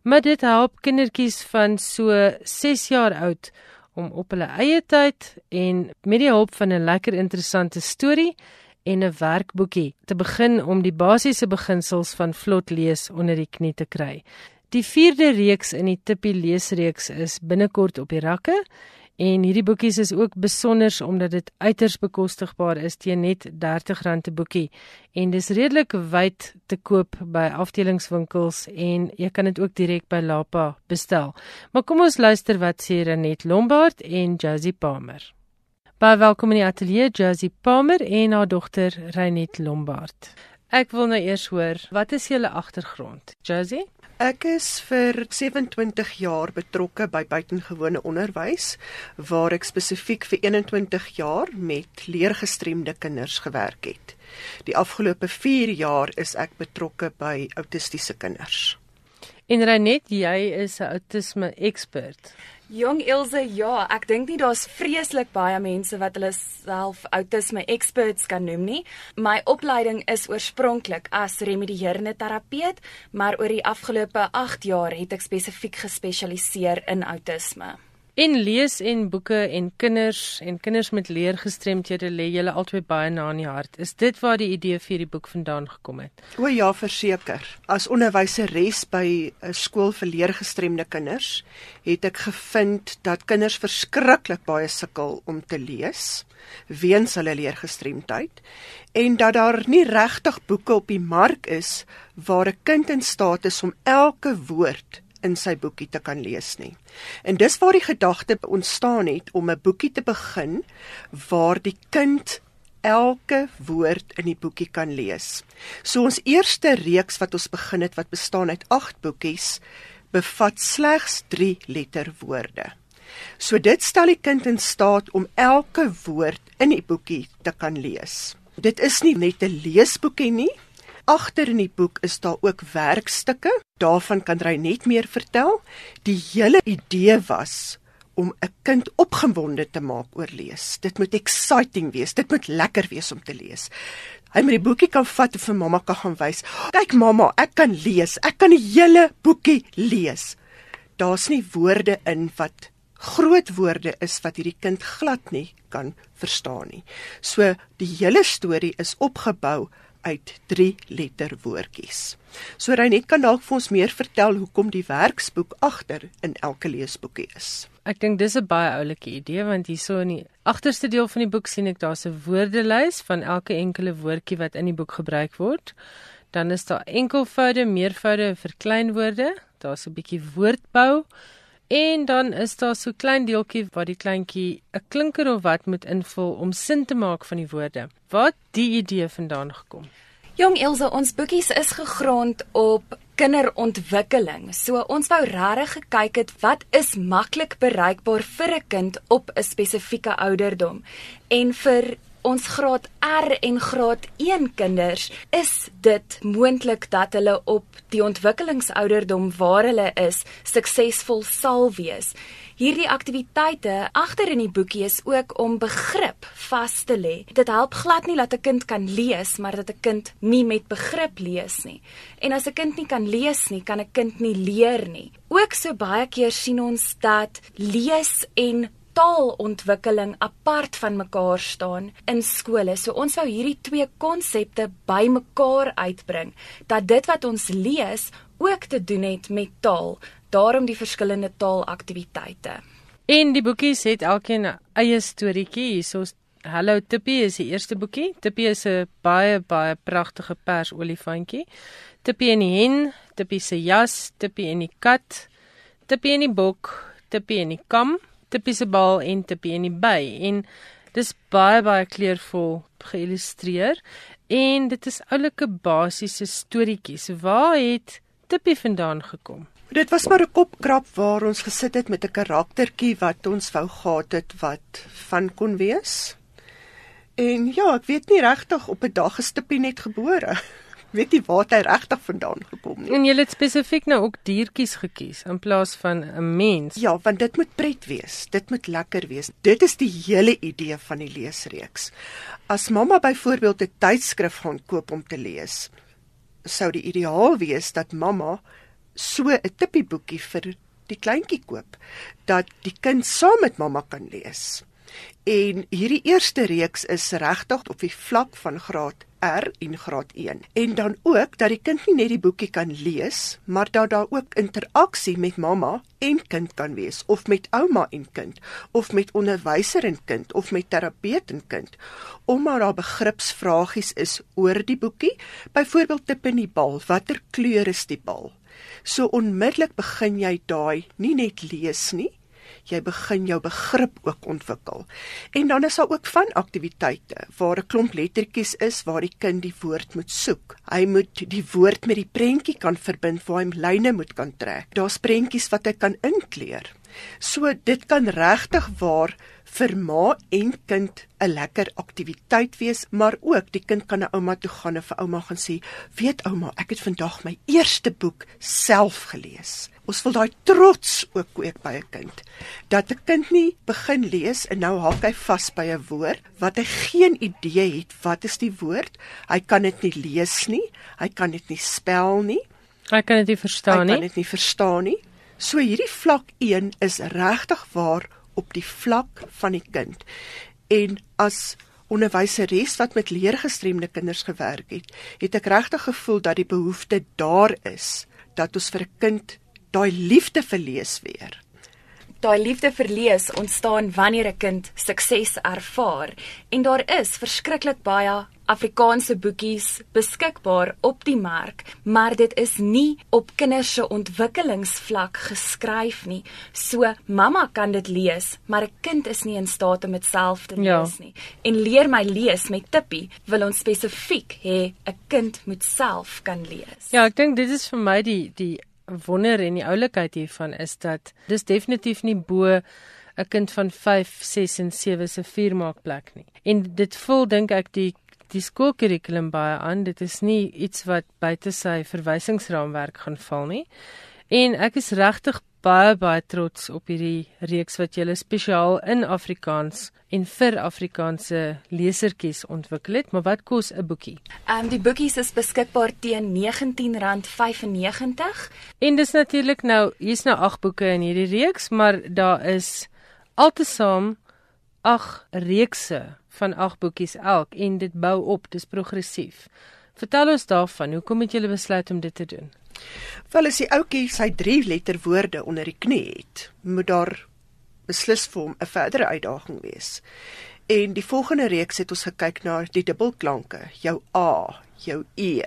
Maar dit help kindertjies van so 6 jaar oud om op hulle eie tyd en met die hulp van 'n lekker interessante storie en 'n werkboekie te begin om die basiese beginsels van vlot lees onder die knie te kry. Die 4de reeks in die Tippie leesreeks is binnekort op die rakke en hierdie boekies is ook besonder omdat dit uiters bekostigbaar is teen net R30 'n boekie en dis redelik wyd te koop by afdelingswinkels en jy kan dit ook direk by Lapa bestel. Maar kom ons luister wat sê Renet Lombard en Josie Palmer. Baie welkom in die ateljee Josie Palmer en haar dogter Renet Lombard. Ek wil nou eers hoor, wat is julle agtergrond? Josie? Ek is vir 27 jaar betrokke by buitengewone onderwys waar ek spesifiek vir 21 jaar met leergestremde kinders gewerk het. Die afgelope 4 jaar is ek betrokke by autistiese kinders. En Renet, jy is 'n autisme ekspert. Jong Ilse, ja, ek dink nie daar's vreeslik baie mense wat hulle self autisme experts kan noem nie. My opleiding is oorspronklik as remedierende terapeut, maar oor die afgelope 8 jaar het ek spesifiek gespesialiseer in autisme. En lees en boeke en kinders en kinders met leergestremthede lê julle albei baie na in die hart. Is dit waar die idee vir hierdie boek vandaan gekom het? O ja, verseker. As onderwyseres by 'n skool vir leergestremde kinders, het ek gevind dat kinders verskriklik baie sukkel om te lees weens hulle leergestremdheid en dat daar nie regtig boeke op die mark is waar 'n kind in staat is om elke woord in sy boekie te kan lees nie. En dis waar die gedagte ontstaan het om 'n boekie te begin waar die kind elke woord in die boekie kan lees. So ons eerste reeks wat ons begin het wat bestaan uit 8 boekies bevat slegs 3 letterwoorde. So dit stel die kind in staat om elke woord in die boekie te kan lees. Dit is nie net 'n leesboekie nie, agter in die boek is daar ook werkstukke. Daarvan kan hy net meer vertel. Die hele idee was om 'n kind opgewonde te maak oor lees. Dit moet exciting wees. Dit moet lekker wees om te lees. Hy moet die boekie kan vat en vir mamma kan gaan wys. Kyk mamma, ek kan lees. Ek kan die hele boekie lees. Daar's nie woorde in wat groot woorde is wat hierdie kind glad nie kan verstaan nie. So die hele storie is opgebou uit 3 letter woordjies. So Reinet kan dalk vir ons meer vertel hoekom die werksboek agter in elke leesboekie is. Ek dink dis 'n baie oulike idee want hierso in die agterste deel van die boek sien ek daar's 'n woordelys van elke enkele woordjie wat in die boek gebruik word. Dan is daar enkelvoude, meervoude, verkleinwoorde. Daar's 'n bietjie woordbou En dan is daar so klein deeltjie waar die kleintjie 'n klinker of wat moet invul om sin te maak van die woorde. Wat die idee vandaan gekom? Jong Elsa, ons boekies is gegrond op kinderontwikkeling. So ons wou regtig gekyk het wat is maklik bereikbaar vir 'n kind op 'n spesifieke ouderdom. En vir ons graad R en graad 1 kinders is dit moontlik dat hulle op die ontwikkelingsouderdom waar hulle is suksesvol sal wees. Hierdie aktiwiteite agter in die boekie is ook om begrip vas te lê. Dit help glad nie dat 'n kind kan lees, maar dat 'n kind nie met begrip lees nie. En as 'n kind nie kan lees nie, kan 'n kind nie leer nie. Ook so baie keer sien ons dat lees en taalontwikkeling apart van mekaar staan in skole. So ons wou hierdie twee konsepte bymekaar uitbring dat dit wat ons lees ook te doen het met taal. Daarom die verskillende taalaktiwiteite. En die boekies het elkeen eie storieetjie. Hierso's Hallo Tippie is die eerste boekie. Tippie is 'n baie baie pragtige pers olifantjie. Tippie en die hen, Tippie se jas, Tippie en die kat, Tippie en die bok, Tippie en die kam tippie se bal en tippie in die by en dis baie baie kleurvol geïllustreer en dit is oulike basiese storieetjies. Waar het tippie vandaan gekom? Dit was maar 'n kopkrap waar ons gesit het met 'n karaktertjie wat ons wou gehad het wat van kon wees. En ja, ek weet nie regtig op 'n dag is tippie net gebore weet nie waar hy regtig vandaan gekom nie. En jy het spesifiek nou ook diertjies gekies in plaas van 'n mens. Ja, want dit moet pret wees. Dit moet lekker wees. Dit is die hele idee van die leesreeks. As mamma byvoorbeeld 'n tydskrif gaan koop om te lees, sou die ideaal wees dat mamma so 'n tippieboekie vir die kleintjie koop dat die kind saam met mamma kan lees. En hierdie eerste reeks is regtig op die vlak van graad R in graad 1. En dan ook dat die kind nie net die boekie kan lees, maar dat daar ook interaksie met mamma en kind kan wees of met ouma en kind of met onderwyser en kind of met terapeut en kind. Omdat daar begripsvragies is oor die boekie, byvoorbeeld tip in die bal, watter kleur is die bal? So onmiddellik begin jy daai nie net lees nie, jy begin jou begrip ook ontwikkel. En dan is daar ook van aktiwiteite waar 'n klomp lettertjies is waar die kind die woord moet soek. Hy moet die woord met die prentjie kan verbind waar hy lyne moet kan trek. Daar's prentjies wat hy kan inkleur. So dit kan regtig waar vir ma en kind 'n lekker aktiwiteit wees, maar ook die kind kan na ouma toe gaan en vir ouma gaan sê, "Weet ouma, ek het vandag my eerste boek self gelees." Ons wil daai trots ook kweek by 'n kind. Dat 'n kind nie begin lees en nou hak hy vas by 'n woord wat hy geen idee het wat is die woord. Hy kan dit nie lees nie, hy kan dit nie spel nie. Hy kan dit nie verstaan nie. Hy kan dit nie verstaan nie. So hierdie vlak 1 is regtig waar op die vlak van die kind. En as onderwyseres wat met leergestremde kinders gewerk het, het ek regtig gevoel dat die behoefte daar is dat ons vir 'n kind daai liefde vir lees weer. Daai liefde vir lees ontstaan wanneer 'n kind sukses ervaar en daar is verskriklik baie Afrikaanse boekies beskikbaar op die mark, maar dit is nie op kinders se ontwikkelingsvlak geskryf nie. So mamma kan dit lees, maar 'n kind is nie in staat om dit self te ja. lees nie. En leer my lees met Tippie wil ons spesifiek hê 'n kind moet self kan lees. Ja, ek dink dit is vir my die die wonder en die oulikheid hiervan is dat dis definitief nie bo 'n kind van 5, 6 en 7 se vuurmaakplek nie. En dit voel dink ek die die skoolkurrikulum baie aan. Dit is nie iets wat buite sy verwysingsraamwerk gaan val nie. En ek is regtig baie baie trots op hierdie reeks wat julle spesiaal in Afrikaans en vir Afrikaanse lesertjies ontwikkel het. Maar wat kos 'n boekie? Ehm um, die boekies is beskikbaar teen R19.95. En dis natuurlik nou, hier's nou 8 boeke in hierdie reeks, maar daar is altesaam 8 reekse van 8 boekies elk en dit bou op, dis progressief. Vertel ons daarvan, hoekom het julle besluit om dit te doen? Wel as die ouetjie sy 3 letter woorde onder die knie het, moet daar beslis vir hom 'n verdere uitdaging wees. En die volgende reeks het ons gekyk na die dubbelklanke, jou a, jou e,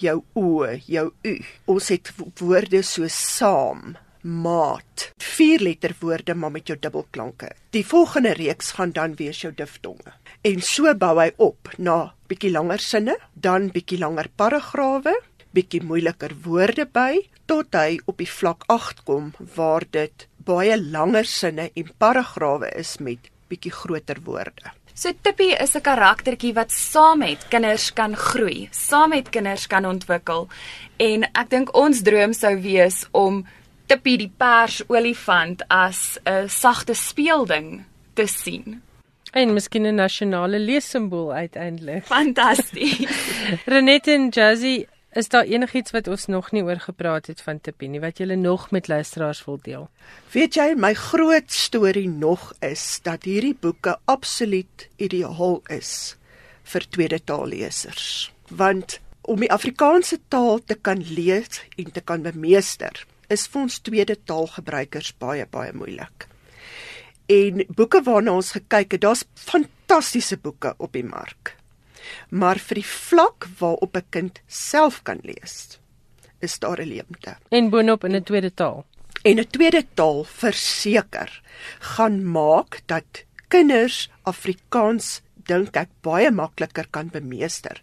jou o, jou u. Ons het woorde so saam, maat, vier letter woorde maar met jou dubbelklanke. Die volgende reeks gaan dan wees jou diftonge. En so bou hy op na bietjie langer sinne, dan bietjie langer paragrawe, bietjie moeiliker woorde by tot hy op die vlak 8 kom waar dit baie langer sinne en paragrawe is met bietjie groter woorde. So Tippie is 'n karaktertjie wat saam met kinders kan groei, saam met kinders kan ontwikkel. En ek dink ons droom sou wees om Tippie die pers olifant as 'n sagte speelding te sien. En miskien 'n nasionale leessimbool uiteindelik. Fantasties. Renette en Jazzy, is daar enigiets wat ons nog nie oor gepraat het van Tippie nie wat julle nog met luisteraars wil deel? Weet jy, my groot storie nog is dat hierdie boeke absoluut ideaal is vir tweede taallesers. Want om die Afrikaanse taal te kan lees en te kan bemeester, is vir ons tweede taalgebruikers baie baie moeilik. En boeke waarna ons gekyk het, daar's fantastiese boeke op die mark. Maar vir die vlak waarop 'n kind self kan lees, is daar 'n leemte. En boonop in 'n tweede taal. En 'n tweede taal verseker gaan maak dat kinders Afrikaans dink ek baie makliker kan bemeester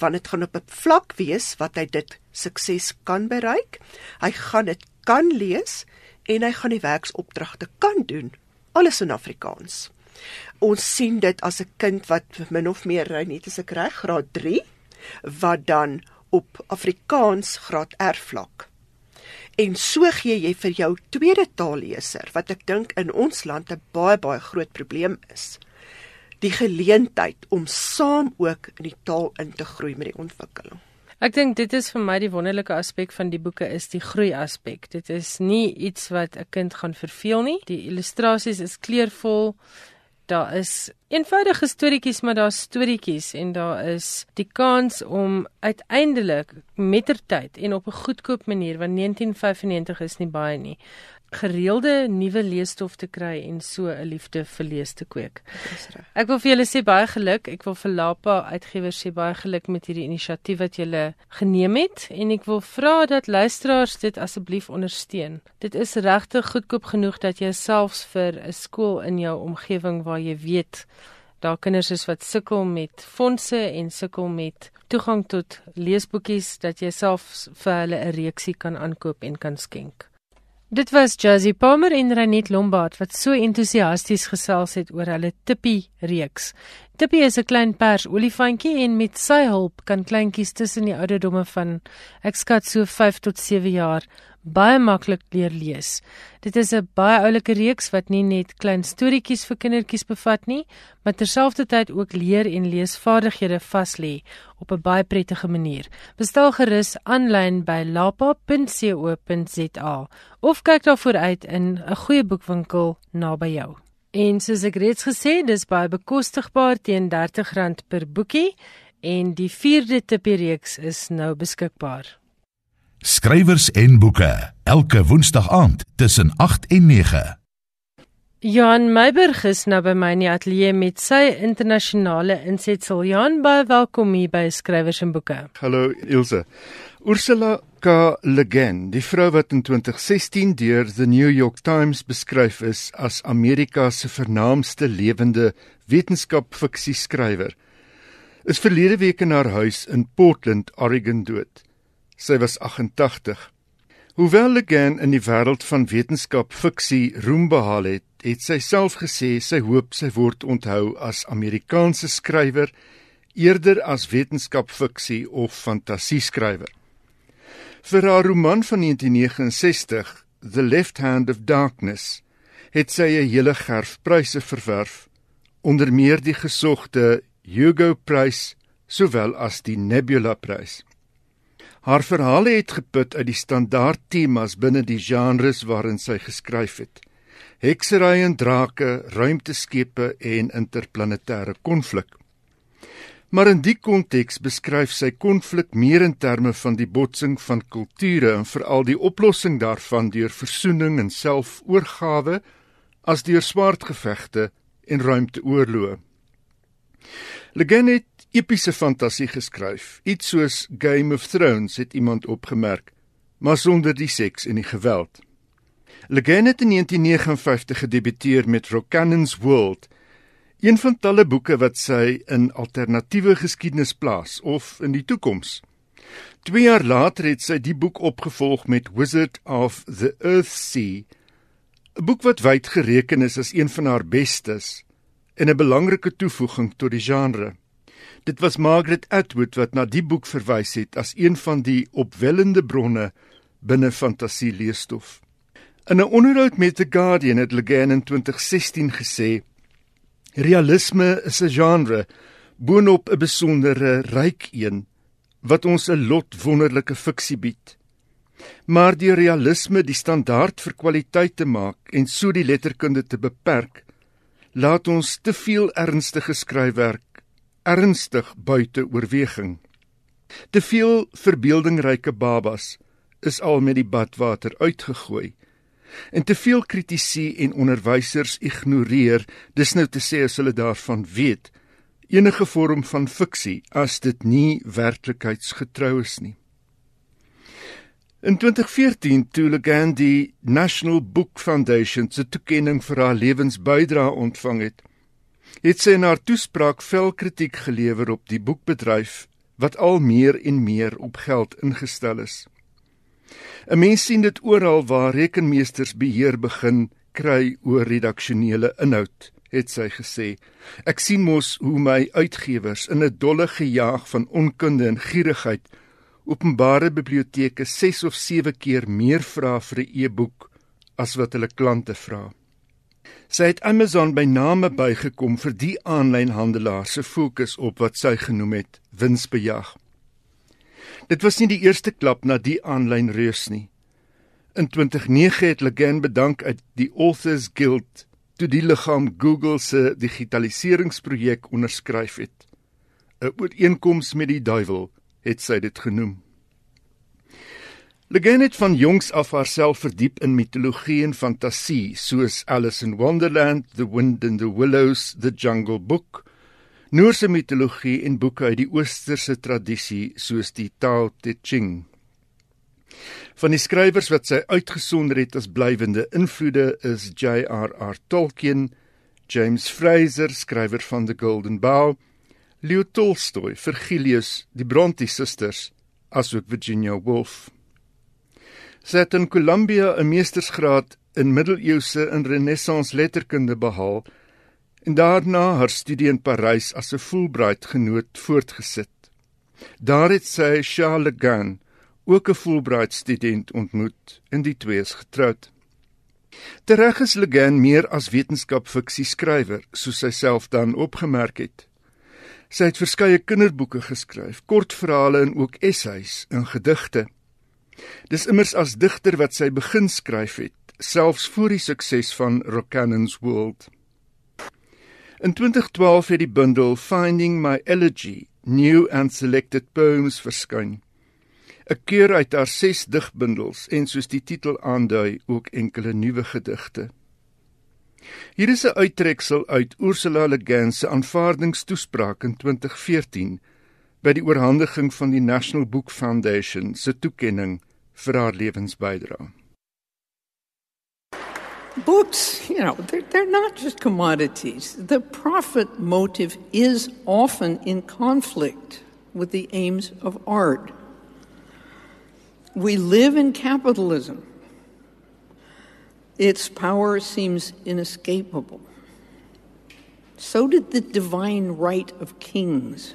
want dit gaan op 'n vlak wees wat hy dit sukses kan bereik. Hy gaan dit kan lees en hy gaan die werksopdragte kan doen alles in Afrikaans. Ons sien dit as 'n kind wat min of meer net as ek reg graad 3 wat dan op Afrikaans graad R vlak. En so gee jy vir jou tweede taalleser wat ek dink in ons land 'n baie baie groot probleem is die geleentheid om saam ook in die taal in te groei met die ontwikkeling. Ek dink dit is vir my die wonderlike aspek van die boeke is die groei aspek. Dit is nie iets wat 'n kind gaan verveel nie. Die illustrasies is kleurvol. Daar is eenvoudige storieetjies, maar daar's storieetjies en daar is die kans om uiteindelik mettertyd en op 'n goedkoop manier want 1995 is nie baie nie gereelde nuwe leesstof te kry en so 'n liefde vir lees te kweek. Ek wil vir julle sê baie geluk. Ek wil vir Lapa uitgewers sê baie geluk met hierdie inisiatief wat julle geneem het en ek wil vra dat luisteraars dit asseblief ondersteun. Dit is regtig goedkoop genoeg dat jy selfs vir 'n skool in jou omgewing waar jy weet daar kinders is wat sukkel met fondse en sukkel met toegang tot leesboekies dat jy self vir hulle 'n reeksie kan aankoop en kan skenk. Dit was Jazzy Palmer en Renet Lombard wat so entoesiasties gesels het oor hulle Tippie reeks. Tippie is 'n klein pers olifantjie en met sy hulp kan kleintjies tussen die ouderdomme van ek skat so 5 tot 7 jaar baie maklik leer lees. Dit is 'n baie oulike reeks wat nie net klein storieetjies vir kindertjies bevat nie, maar terselfdertyd ook leer en leesvaardighede vas lê op 'n baie prettige manier. Bestel gerus aanlyn by lapa.co.za of kyk daarvoor uit in 'n goeie boekwinkel naby jou. En soos ek reeds gesê, dis baie bekostigbaar teen R30 per boekie en die 4de tipe reeks is nou beskikbaar. Skrywers en boeke elke woensdag aand tussen 8 en 9. Johan Meiberg is nou by my in die ateljee met sy internasionale insetsel. Johan, baie welkom hier by Skrywers en Boeke. Hallo Ilse. Ursula K. Le Guin, die vrou wat in 2016 deur The New York Times beskryf is as Amerika se vernaamste lewende wetenskapfiksie skrywer, is verlede week in haar huis in Portland, Oregon dood. Sy was 88. Hoewel Legan in die wêreld van wetenskap fiksie roem behaal het, het sy self gesê sy hoop sy word onthou as Amerikaanse skrywer eerder as wetenskap fiksie of fantasieskrywer. Vir haar roman van 1969, The Left Hand of Darkness het sy 'n hele gerf pryse verwerf, onder meer die gesogte Hugo Prys sowel as die Nebula Prys. Haar verhale het geput uit die standaard temas binne die genres waarin sy geskryf het: heksery en drake, ruimteskepe en interplanetêre konflik. Maar in die konteks beskryf sy konflik meer in terme van die botsing van kulture en veral die oplossing daarvan deur versoening en selfoorgawe as deur swaardgevegte en ruimteoorloë. Le Guin het epiese fantasie geskryf, iets soos Game of Thrones het iemand opgemerk, maar sonder die seks en die geweld. Le Guin het in 1959 gedebuteer met Rocannon's World, een van talle boeke wat sy in alternatiewe geskiedenis plaas of in die toekoms. 2 jaar later het sy die boek opgevolg met Wizard of the Earthsea, 'n boek wat wyd gereken is as een van haar bestes en 'n belangrike toevoeging tot die genre. Dit was Margaret Atwood wat na die boek verwys het as een van die opwellende bronne binne fantasie leesstof. In 'n onderhoud met The Guardian het Le Guin in 2016 gesê: "Realisme is 'n genre boonop 'n besondere ryk een wat ons 'n lot wonderlike fiksie bied." Maar die realisme die standaard vir kwaliteit te maak en so die letterkunde te beperk, laat ons te veel ernstige skryfwerk ernstig buite oorweging. Te veel verbeeldingryke babas is al met die badwater uitgegooi. En te veel kritici en onderwysers ignoreer, dis nou te sê as hulle daarvan weet, enige vorm van fiksie as dit nie werklikheidsgetrou is nie. In 2014 toe Le Gandhi National Book Foundation se toekenning vir haar lewensbydrae ontvang het, het sy in haar toespraak vel kritiek gelewer op die boekbedryf wat al meer en meer op geld ingestel is. 'n Mens sien dit oral waar rekenmeesters beheer begin kry oor redaksionele inhoud, het sy gesê. Ek sien mos hoe my uitgewers in 'n dolle gejaag van onkunde en gierigheid openbare biblioteke 6 of 7 keer meer vra vir 'n e-boek as wat hulle klante vra. Sy het Amazon by name bygekom vir die aanlyn handelaar se fokus op wat sy genoem het winsbejag. Dit was nie die eerste klap na die aanlyn reus nie. In 2009 het Legan bedank uit die Authors Guild toe die liggaam Google se digitaliseringsprojek onderskryf het. 'n Ooreenkoms met die duiwel het sy dit genoem. Legan het van jongs af haarself verdiep in mitologie en fantasie, soos Alice in Wonderland, The Wind in the Willows, The Jungle Book, Noorse mitologie en boeke uit die oosterse tradisie soos die Tao Te Ching. Van die skrywers wat sy uitgesonder het as blywende invloede is J.R.R. Tolkien, James Fraser, skrywer van The Golden Bough, Leo Tolstoy, Virgilius, die Brontë susters, asook Virginia Woolf. Sy het in Columbia 'n meestersgraad in middeleeuse en renessans letterkunde behaal en daarna haar studie in Parys as 'n Fulbright genoot voortgesit. Daar het sy Charles Le Guen, ook 'n Fulbright student ontmoet en die twee is getroud. Tereg is Le Guen meer as wetenskapfiksie skrywer, soos sy self dan opgemerk het. Sy het verskeie kinderboeke geskryf, kortverhale en ook essays en gedigte. Dis immers as digter wat sy begin skryf het, selfs voor die sukses van Rocannon's World. In 2012 het die bundel Finding My Elegy: New and Selected Poems verskyn. 'n Keur uit haar 6 digbundels en soos die titel aandui, ook enkele nuwe gedigte. Hier is 'n uittreksel uit Ursula Le Guin se aanvaardingstoespraak in 2014 by die oorhandiging van die National Book Foundation se toekenning vir haar lewensbydrae. Books, you know, they're, they're not just commodities. The profit motive is often in conflict with the aims of art. We live in capitalism. Its power seems inescapable. So did the divine right of kings.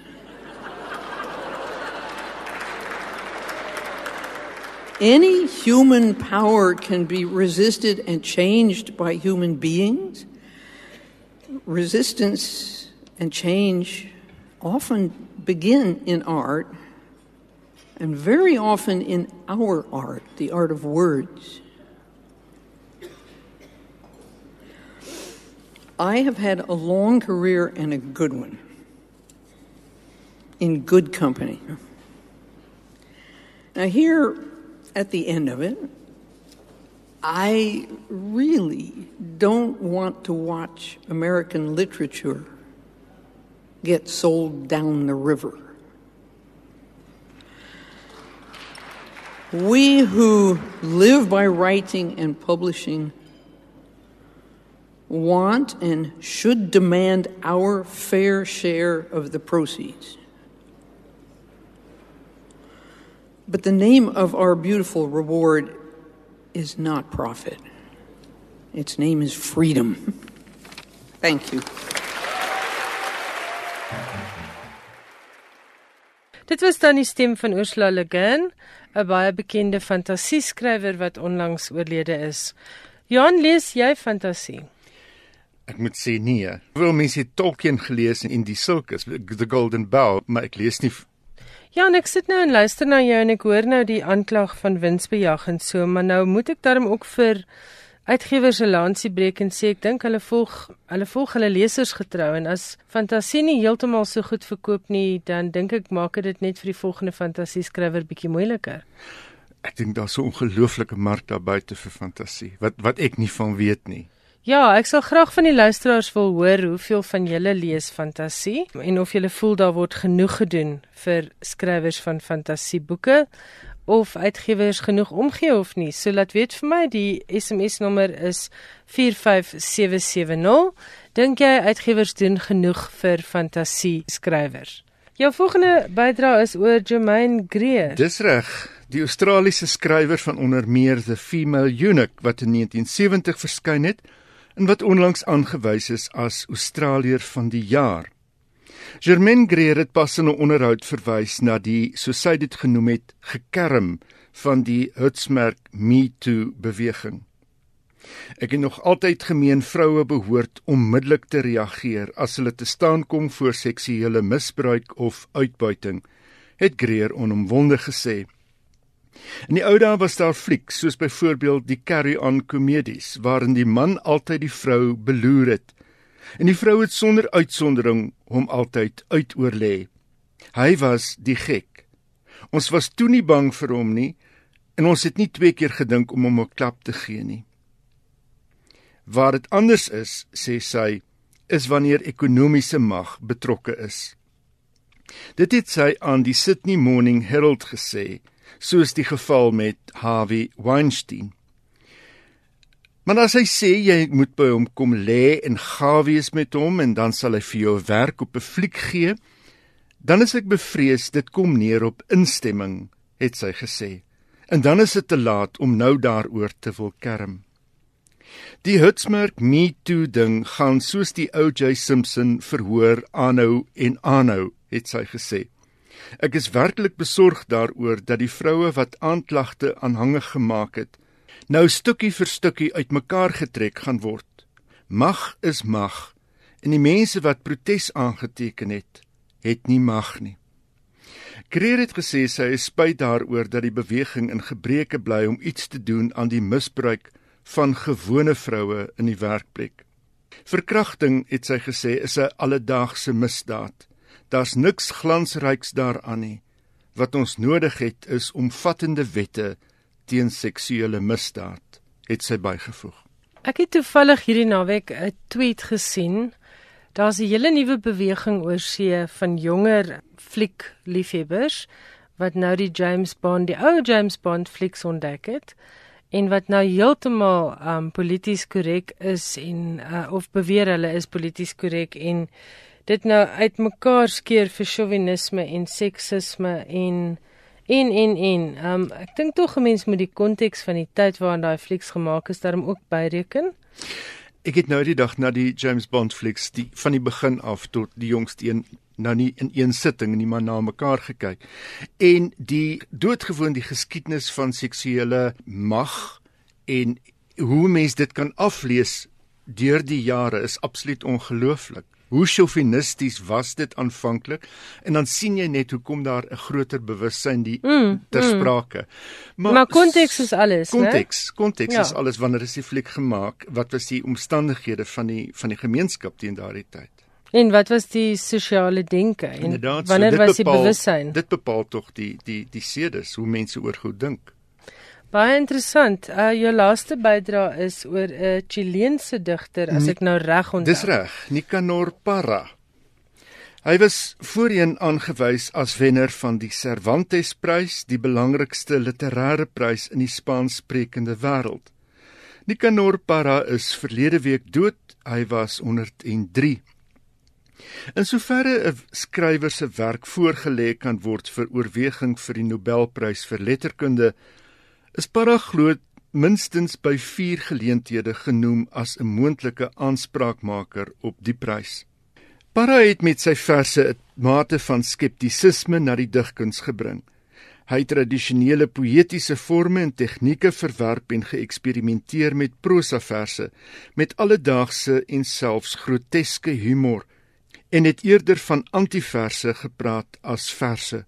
Any human power can be resisted and changed by human beings. Resistance and change often begin in art and very often in our art, the art of words. I have had a long career and a good one in good company. Now, here at the end of it, I really don't want to watch American literature get sold down the river. We who live by writing and publishing want and should demand our fair share of the proceeds. But the name of our beautiful reward is not profit. Its name is freedom. Thank you. Dit was dan die stem van Ursula Le Guin, 'n baie bekende fantasieskrywer wat onlangs oorlede is. Johan, lees jy fantasie? Ek moet sê nee. Wil mense Tolkien gelees in die Sulcus, The Golden Bough, maar ek lees nie Ja, en ek sit nou en luister na jou en ek hoor nou die aanklag van winsbejag en so, maar nou moet ek daarom ook vir uitgewers 'n lansie breek en sê ek dink hulle volg hulle volg hulle lesers getrou en as fantasie nie heeltemal so goed verkoop nie, dan dink ek maak dit net vir die volgende fantasieskrywer bietjie moeiliker. Ek dink daar's so 'n ongelooflike mark daar buite vir fantasie wat wat ek nie van weet nie. Ja, ek sal graag van die luisteraars wil hoor hoeveel van julle lees fantasie en of julle voel daar word genoeg gedoen vir skrywers van fantasieboeke of uitgewers genoeg omgee of nie. So laat weet vir my, die SMS nommer is 45770. Dink jy uitgewers doen genoeg vir fantasie skrywers? Jou volgende bydrae is oor Jermaine Greer. Dis reg. Die Australiese skrywer van onder meer The Female Eunuch wat in 1970 verskyn het, en wat onlangs aangewys is as Australier van die jaar. Germaine Greer het pas in 'n onderhoud verwys na die soos sy dit genoem het gekerm van die hitsmerk Me Too beweging. Ek het nog altyd gemeen vroue behoort onmiddellik te reageer as hulle te staan kom voor seksuele misbruik of uitbuiting, het Greer onomwonde gesê. In die ou dae was daar flieks soos byvoorbeeld die Carry On komedies waarin die man altyd die vrou beloer het en die vrou het sonder uitsondering hom altyd uitoorlê. Hy was die gek. Ons was toe nie bang vir hom nie en ons het nie twee keer gedink om hom 'n klap te gee nie. Waar dit anders is, sê sy, is wanneer ekonomiese mag betrokke is. Dit het sy aan die Sydney Morning Herald gesê soos die geval met Harvey Weinstein. Maar as hy sê jy moet by hom kom lê en gawe wees met hom en dan sal hy vir jou werk op 'n fliek gee, dan is ek bevrees dit kom neer op instemming, het sy gesê. En dan is dit te laat om nou daaroor te wil kerm. Die Hutsmerk Me Too ding gaan soos die OJ Simpson verhoor aanhou en aanhou, het sy gesê. Ek is werklik besorg daaroor dat die vroue wat aanklagte aanhangig gemaak het, nou stukkie vir stukkie uitmekaar getrek gaan word. Mag is mag en die mense wat protes aangeteken het, het nie mag nie. Kreer het gesê sy is spyt daaroor dat die beweging in gebreke bly om iets te doen aan die misbruik van gewone vroue in die werkplek. Verkrachting, het sy gesê, is 'n alledaagse misdaad. Daar's niks glansryks daaraan nie. Wat ons nodig het is omvattende wette teen seksuele misdaad, het sy bygevoeg. Ek het toevallig hierdie naweek 'n tweet gesien. Daar's 'n hele nuwe beweging oor see van jonger fliek liefhebbers wat nou die James Bond, die ou James Bond flieks ontdek het en wat nou heeltemal um polities korrek is en uh, of beweer hulle is polities korrek en dit nou uitmekaar skeer vir chauvinisme en seksisme en en en en um, ek dink tog 'n mens moet die konteks van die tyd waarin daai flieks gemaak is daarom ook byreken. ek het nou die dag na die James Bond flieks die van die begin af tot die jongste een nou nie in een sitting nie maar na mekaar gekyk. En die doodgewoon die geskiedenis van seksuele mag en hoe mens dit kan aflees deur die jare is absoluut ongelooflik. Hoe chauvinisties was dit aanvanklik en dan sien jy net hoe kom daar 'n groter bewussyn die mm, ter mm. sprake. Maar, maar konteks is alles, né? Konteks, konteks ja. is alles wanneer is die fliek gemaak? Wat was die omstandighede van die van die gemeenskap teen daardie tyd? En wat was die sosiale denke en Inderdaad, wanneer so, was die bewussyn? Dit bepaal tog die die die sedes hoe mense oor goed dink. Baie interessant. Uh jou laaste bydra is oor 'n Chileense digter as ek nou reg onthou. Dis reg, Nicanor Parra. Hy was voorheen aangewys as wenner van die Cervantes-prys, die belangrikste literêre prys in die Spaanssprekende wêreld. Nicanor Parra is verlede week dood. Hy was 103. In soverre 'n skrywer se werk voorgelê kan word vir oorweging vir die Nobelprys vir letterkunde, is Paragloot minstens by 4 geleenthede genoem as 'n moontlike aanspraakmaker op die prys. Para het met sy verse 'n mate van skeptisisme na die digkuns gebring. Hy het tradisionele poëtiese forme en tegnieke verwerp en geëksperimenteer met prosaverse met alledaagse en selfs groteske humor en het eerder van antiverse gepraat as verse.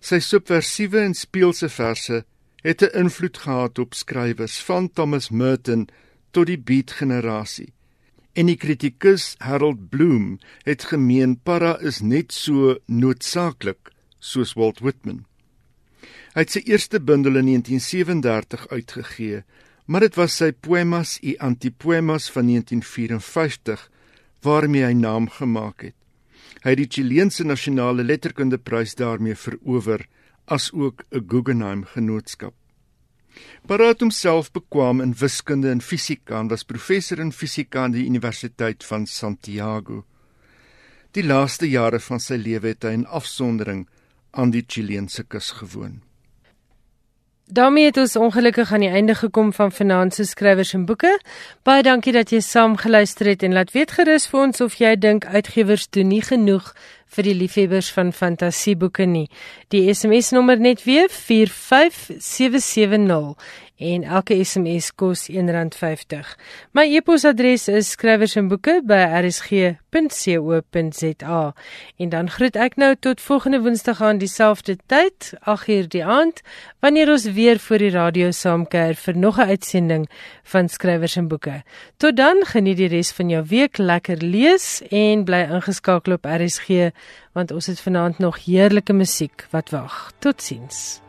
Sy subversiewe en speelse verse het 'n invloed gehad op skrywers van Thomas Merton tot die beat generasie. En die kritikus Harold Bloom het gemeen Para is net so noodsaaklik soos Walt Whitman. Hy het sy eerste bundel in 1937 uitgegee, maar dit was sy Poemas y Antipoemas van 1954 waarmee hy naam gemaak het. Hy het die Chileense nasionale letterkundeprys daarmee verower as ook 'n Guggenheim genootskap. Paraat homself bekwam in wiskunde en fisika en was professor in fisika aan die Universiteit van Santiago. Die laaste jare van sy lewe het hy in afsondering aan die Chileense kus gewoon. Daarmee het ons ongelukkig aan die einde gekom van Finanse Skrywers en Boeke. Baie dankie dat jy saam geluister het en laat weet gerus vir ons of jy dink uitgewers doen nie genoeg vir die liefhebbers van fantasieboeke nie. Die SMS nommer net weer 45770 en elke SMS kos R1.50. My e-posadres is skrywersenboeke@rsg.co.za. En dan groet ek nou tot volgende Woensdag aan dieselfde tyd, 8uur die aand, wanneer ons weer voor die radio saamkuier vir nog 'n uitsending van Skrywers en Boeke. Tot dan, geniet die res van jou week, lekker lees en bly ingeskakel op RSG want ons het vanaand nog heerlike musiek wat wag. Totsiens.